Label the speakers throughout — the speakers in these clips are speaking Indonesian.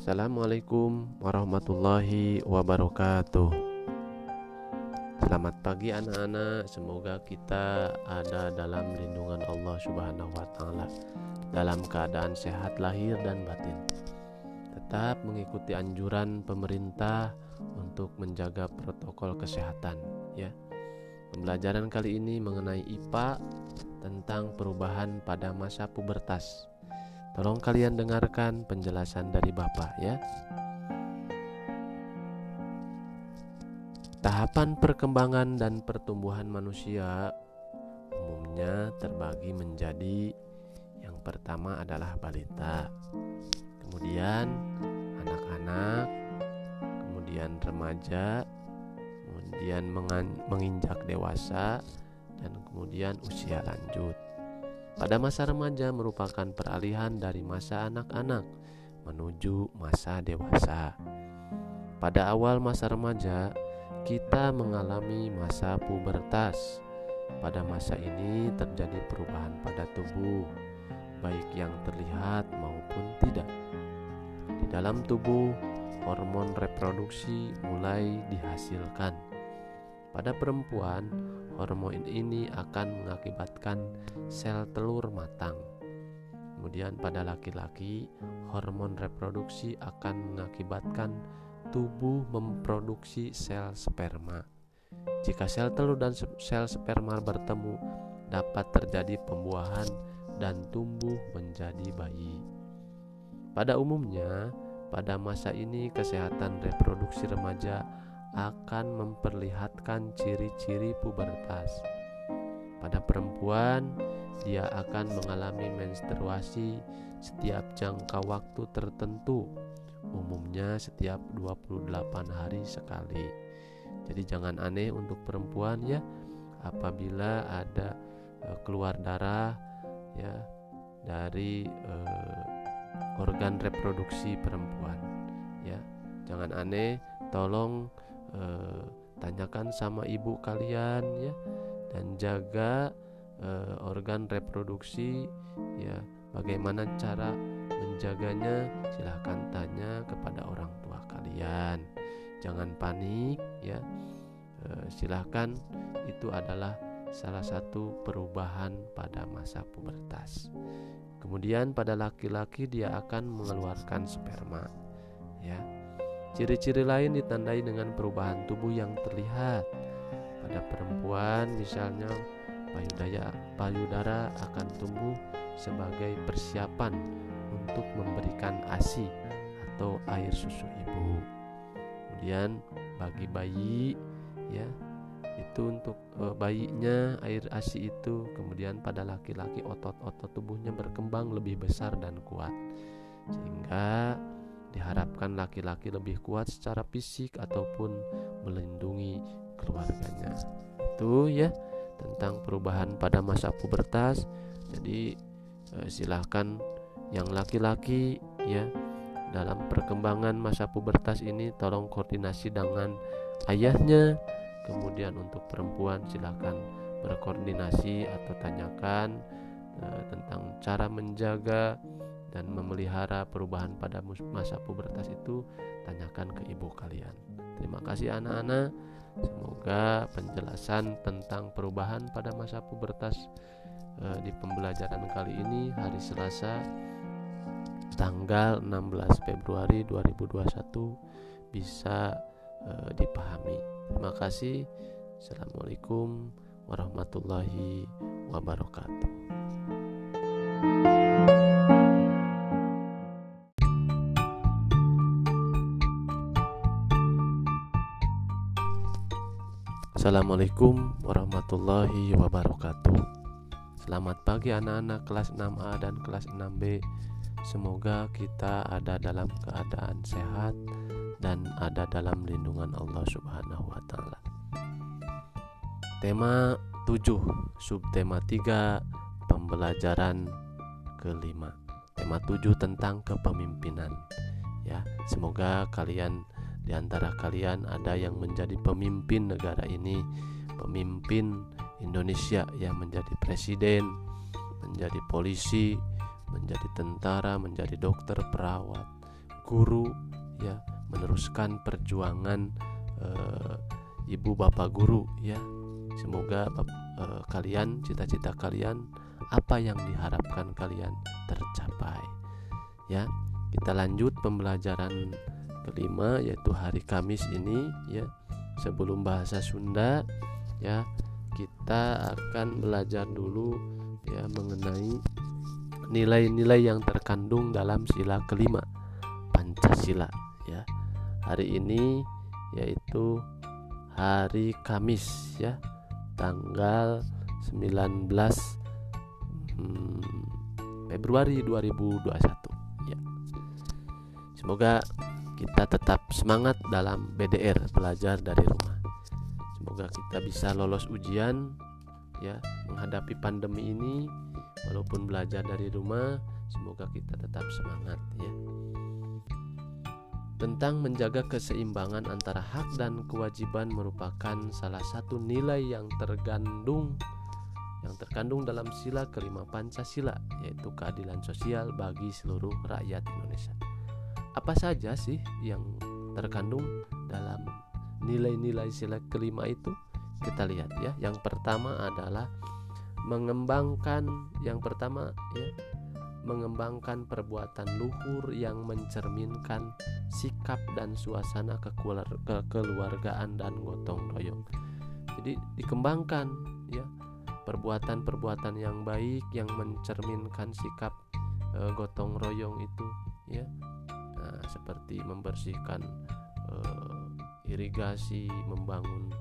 Speaker 1: Assalamualaikum warahmatullahi wabarakatuh. Selamat pagi anak-anak. Semoga kita ada dalam lindungan Allah Subhanahu wa taala dalam keadaan sehat lahir dan batin. Tetap mengikuti anjuran pemerintah untuk menjaga protokol kesehatan ya. Pembelajaran kali ini mengenai IPA tentang perubahan pada masa pubertas. Tolong kalian dengarkan penjelasan dari Bapak ya. Tahapan perkembangan dan pertumbuhan manusia umumnya terbagi menjadi yang pertama adalah balita, kemudian anak-anak, kemudian remaja, kemudian menginjak dewasa, dan kemudian usia lanjut. Pada masa remaja merupakan peralihan dari masa anak-anak menuju masa dewasa. Pada awal masa remaja, kita mengalami masa pubertas. Pada masa ini terjadi perubahan pada tubuh, baik yang terlihat maupun tidak. Di dalam tubuh, hormon reproduksi mulai dihasilkan. Pada perempuan, hormon ini akan mengakibatkan sel telur matang. Kemudian pada laki-laki, hormon reproduksi akan mengakibatkan tubuh memproduksi sel sperma. Jika sel telur dan sel sperma bertemu, dapat terjadi pembuahan dan tumbuh menjadi bayi. Pada umumnya, pada masa ini kesehatan reproduksi remaja akan memperlihatkan ciri-ciri pubertas. Pada perempuan, dia akan mengalami menstruasi setiap jangka waktu tertentu, umumnya setiap 28 hari sekali. Jadi jangan aneh untuk perempuan ya apabila ada e, keluar darah ya dari e, organ reproduksi perempuan ya. Jangan aneh, tolong eh, tanyakan sama ibu kalian ya. Dan jaga eh, organ reproduksi ya. Bagaimana cara menjaganya? Silahkan tanya kepada orang tua kalian. Jangan panik ya. Eh, silahkan. Itu adalah salah satu perubahan pada masa pubertas. Kemudian pada laki-laki dia akan mengeluarkan sperma ya Ciri-ciri lain ditandai dengan perubahan tubuh yang terlihat. Pada perempuan misalnya payudara, payudara akan tumbuh sebagai persiapan untuk memberikan ASI atau air susu ibu. Kemudian bagi bayi ya itu untuk e, bayinya air ASI itu kemudian pada laki-laki otot-otot tubuhnya berkembang lebih besar dan kuat sehingga Diharapkan laki-laki lebih kuat secara fisik ataupun melindungi keluarganya. Itu ya tentang perubahan pada masa pubertas. Jadi eh, silahkan yang laki-laki ya dalam perkembangan masa pubertas ini tolong koordinasi dengan ayahnya. Kemudian untuk perempuan silahkan berkoordinasi atau tanyakan eh, tentang cara menjaga dan memelihara perubahan pada masa pubertas itu tanyakan ke ibu kalian. Terima kasih anak-anak. Semoga penjelasan tentang perubahan pada masa pubertas eh, di pembelajaran kali ini hari Selasa tanggal 16 Februari 2021 bisa eh, dipahami. Terima kasih. Assalamualaikum warahmatullahi wabarakatuh. Assalamualaikum warahmatullahi wabarakatuh Selamat pagi anak-anak kelas 6A dan kelas 6B Semoga kita ada dalam keadaan sehat dan ada dalam lindungan Allah Subhanahu wa taala. Tema 7, subtema 3, pembelajaran kelima. Tema 7 tentang kepemimpinan. Ya, semoga kalian di antara kalian ada yang menjadi pemimpin negara ini, pemimpin Indonesia yang menjadi presiden, menjadi polisi, menjadi tentara, menjadi dokter, perawat, guru ya meneruskan perjuangan uh, ibu bapak guru ya. Semoga uh, kalian cita-cita kalian apa yang diharapkan kalian tercapai ya. Kita lanjut pembelajaran kelima yaitu hari Kamis ini ya. Sebelum bahasa Sunda ya kita akan belajar dulu ya mengenai nilai-nilai yang terkandung dalam sila kelima Pancasila ya. Hari ini yaitu hari Kamis ya tanggal 19 hmm, Februari 2021 ya. Semoga kita tetap semangat dalam BDR belajar dari rumah semoga kita bisa lolos ujian ya menghadapi pandemi ini walaupun belajar dari rumah semoga kita tetap semangat ya tentang menjaga keseimbangan antara hak dan kewajiban merupakan salah satu nilai yang tergandung yang terkandung dalam sila kelima Pancasila yaitu keadilan sosial bagi seluruh rakyat Indonesia. Apa saja sih yang terkandung dalam nilai-nilai sila kelima itu? Kita lihat ya. Yang pertama adalah mengembangkan yang pertama ya mengembangkan perbuatan luhur yang mencerminkan sikap dan suasana kekeluargaan dan gotong royong. Jadi dikembangkan ya perbuatan-perbuatan yang baik yang mencerminkan sikap e, gotong royong itu ya. Seperti membersihkan e, irigasi, membangun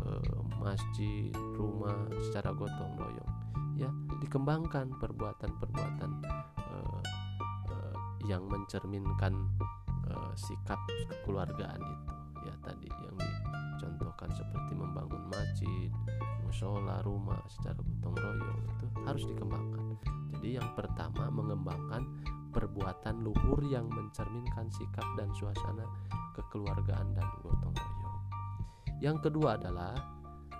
Speaker 1: e, masjid, rumah secara gotong royong ya dikembangkan perbuatan-perbuatan uh, yang mencerminkan sikap kekeluargaan itu ya tadi yang dicontohkan seperti membangun masjid, musola, rumah secara gotong royong itu harus dikembangkan. Jadi yang pertama mengembangkan perbuatan luhur yang mencerminkan sikap dan suasana kekeluargaan dan gotong royong. Yang kedua adalah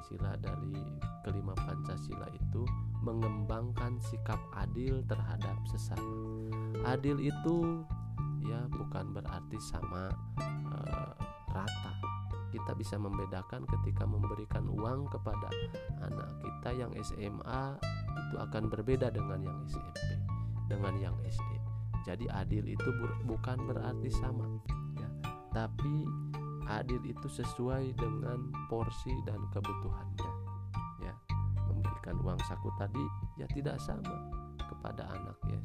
Speaker 1: sila dari kelima Pancasila itu mengembangkan sikap adil terhadap sesama. Adil itu ya bukan berarti sama uh, rata. Kita bisa membedakan ketika memberikan uang kepada anak kita yang SMA itu akan berbeda dengan yang SMP, dengan yang SD. Jadi adil itu bukan berarti sama, ya. Tapi adil itu sesuai dengan porsi dan kebutuhannya memberikan uang saku tadi ya tidak sama kepada anak ya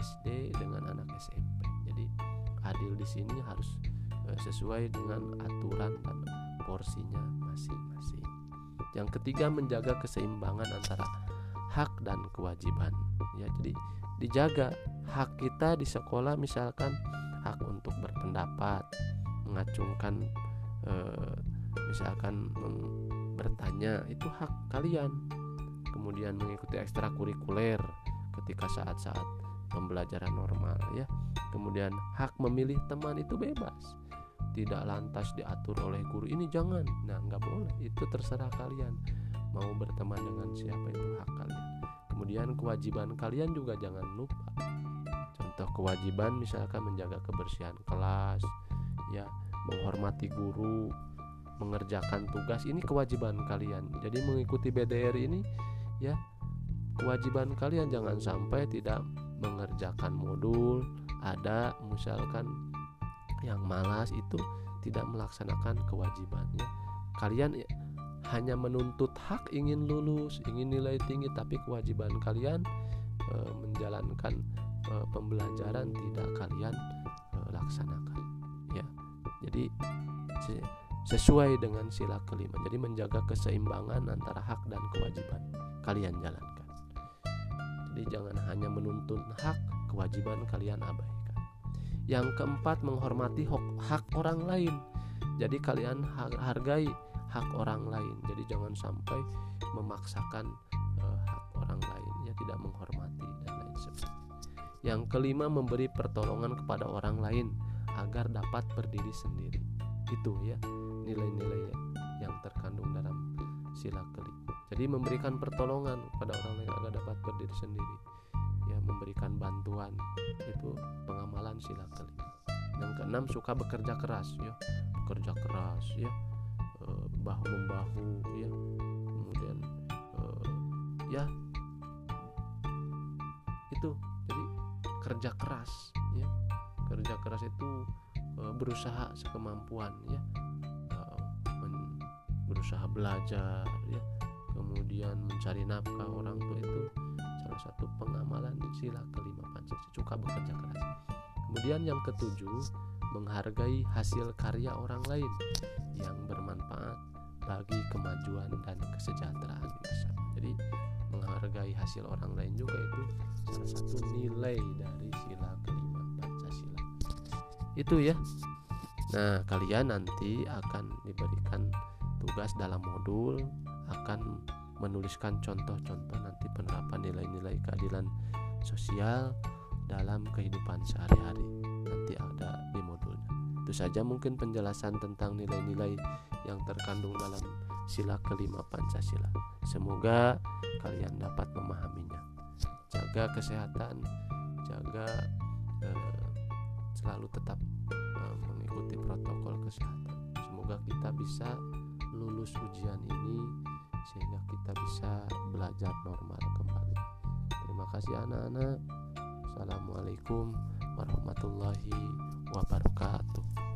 Speaker 1: SD dengan anak SMP. Jadi adil di sini harus e, sesuai dengan aturan dan porsinya masing-masing. Yang ketiga menjaga keseimbangan antara hak dan kewajiban. Ya, jadi dijaga hak kita di sekolah misalkan hak untuk berpendapat, mengacungkan e, misalkan bertanya itu hak kalian. Kemudian mengikuti ekstrakurikuler ketika saat-saat pembelajaran normal ya. Kemudian hak memilih teman itu bebas. Tidak lantas diatur oleh guru ini jangan. Nah nggak boleh. Itu terserah kalian. Mau berteman dengan siapa itu hak kalian. Kemudian kewajiban kalian juga jangan lupa contoh kewajiban misalkan menjaga kebersihan kelas ya menghormati guru mengerjakan tugas ini kewajiban kalian. Jadi mengikuti BDR ini ya kewajiban kalian. Jangan sampai tidak mengerjakan modul ada misalkan yang malas itu tidak melaksanakan kewajibannya kalian hanya menuntut hak ingin lulus ingin nilai tinggi tapi kewajiban kalian e, menjalankan e, pembelajaran tidak kalian e, laksanakan ya jadi sesuai dengan sila kelima jadi menjaga keseimbangan antara hak dan kewajiban kalian jalankan. Jadi jangan hanya menuntun hak, kewajiban kalian abaikan. Yang keempat menghormati hak orang lain. Jadi kalian hargai hak orang lain. Jadi jangan sampai memaksakan Yang kelima memberi pertolongan kepada orang lain agar dapat berdiri sendiri. Itu ya nilai-nilai yang terkandung dalam sila kelima. Jadi memberikan pertolongan kepada orang lain agar dapat berdiri sendiri. Ya memberikan bantuan. Itu pengamalan sila kelima. Yang keenam suka bekerja keras ya. Bekerja keras ya. Eh, bahu membahu ya. Kemudian eh, ya. Itu kerja keras ya. Kerja keras itu eh, berusaha sekemampuan ya. Berusaha belajar ya. Kemudian mencari nafkah orang tua itu salah satu pengamalan sila kelima Pancasila. Suka bekerja keras. Kemudian yang ketujuh menghargai hasil karya orang lain yang bermanfaat bagi kemajuan dan kesejahteraan bersama menghargai hasil orang lain juga itu salah satu nilai dari sila kelima Pancasila. Itu ya. Nah kalian nanti akan diberikan tugas dalam modul akan menuliskan contoh-contoh nanti penerapan nilai-nilai keadilan sosial dalam kehidupan sehari-hari. Nanti ada di modulnya. Itu saja mungkin penjelasan tentang nilai-nilai yang terkandung dalam sila kelima Pancasila semoga kalian dapat memahaminya jaga kesehatan jaga eh, selalu tetap eh, mengikuti protokol kesehatan semoga kita bisa lulus ujian ini sehingga kita bisa belajar normal kembali. Terima kasih anak-anak. Assalamualaikum warahmatullahi wabarakatuh.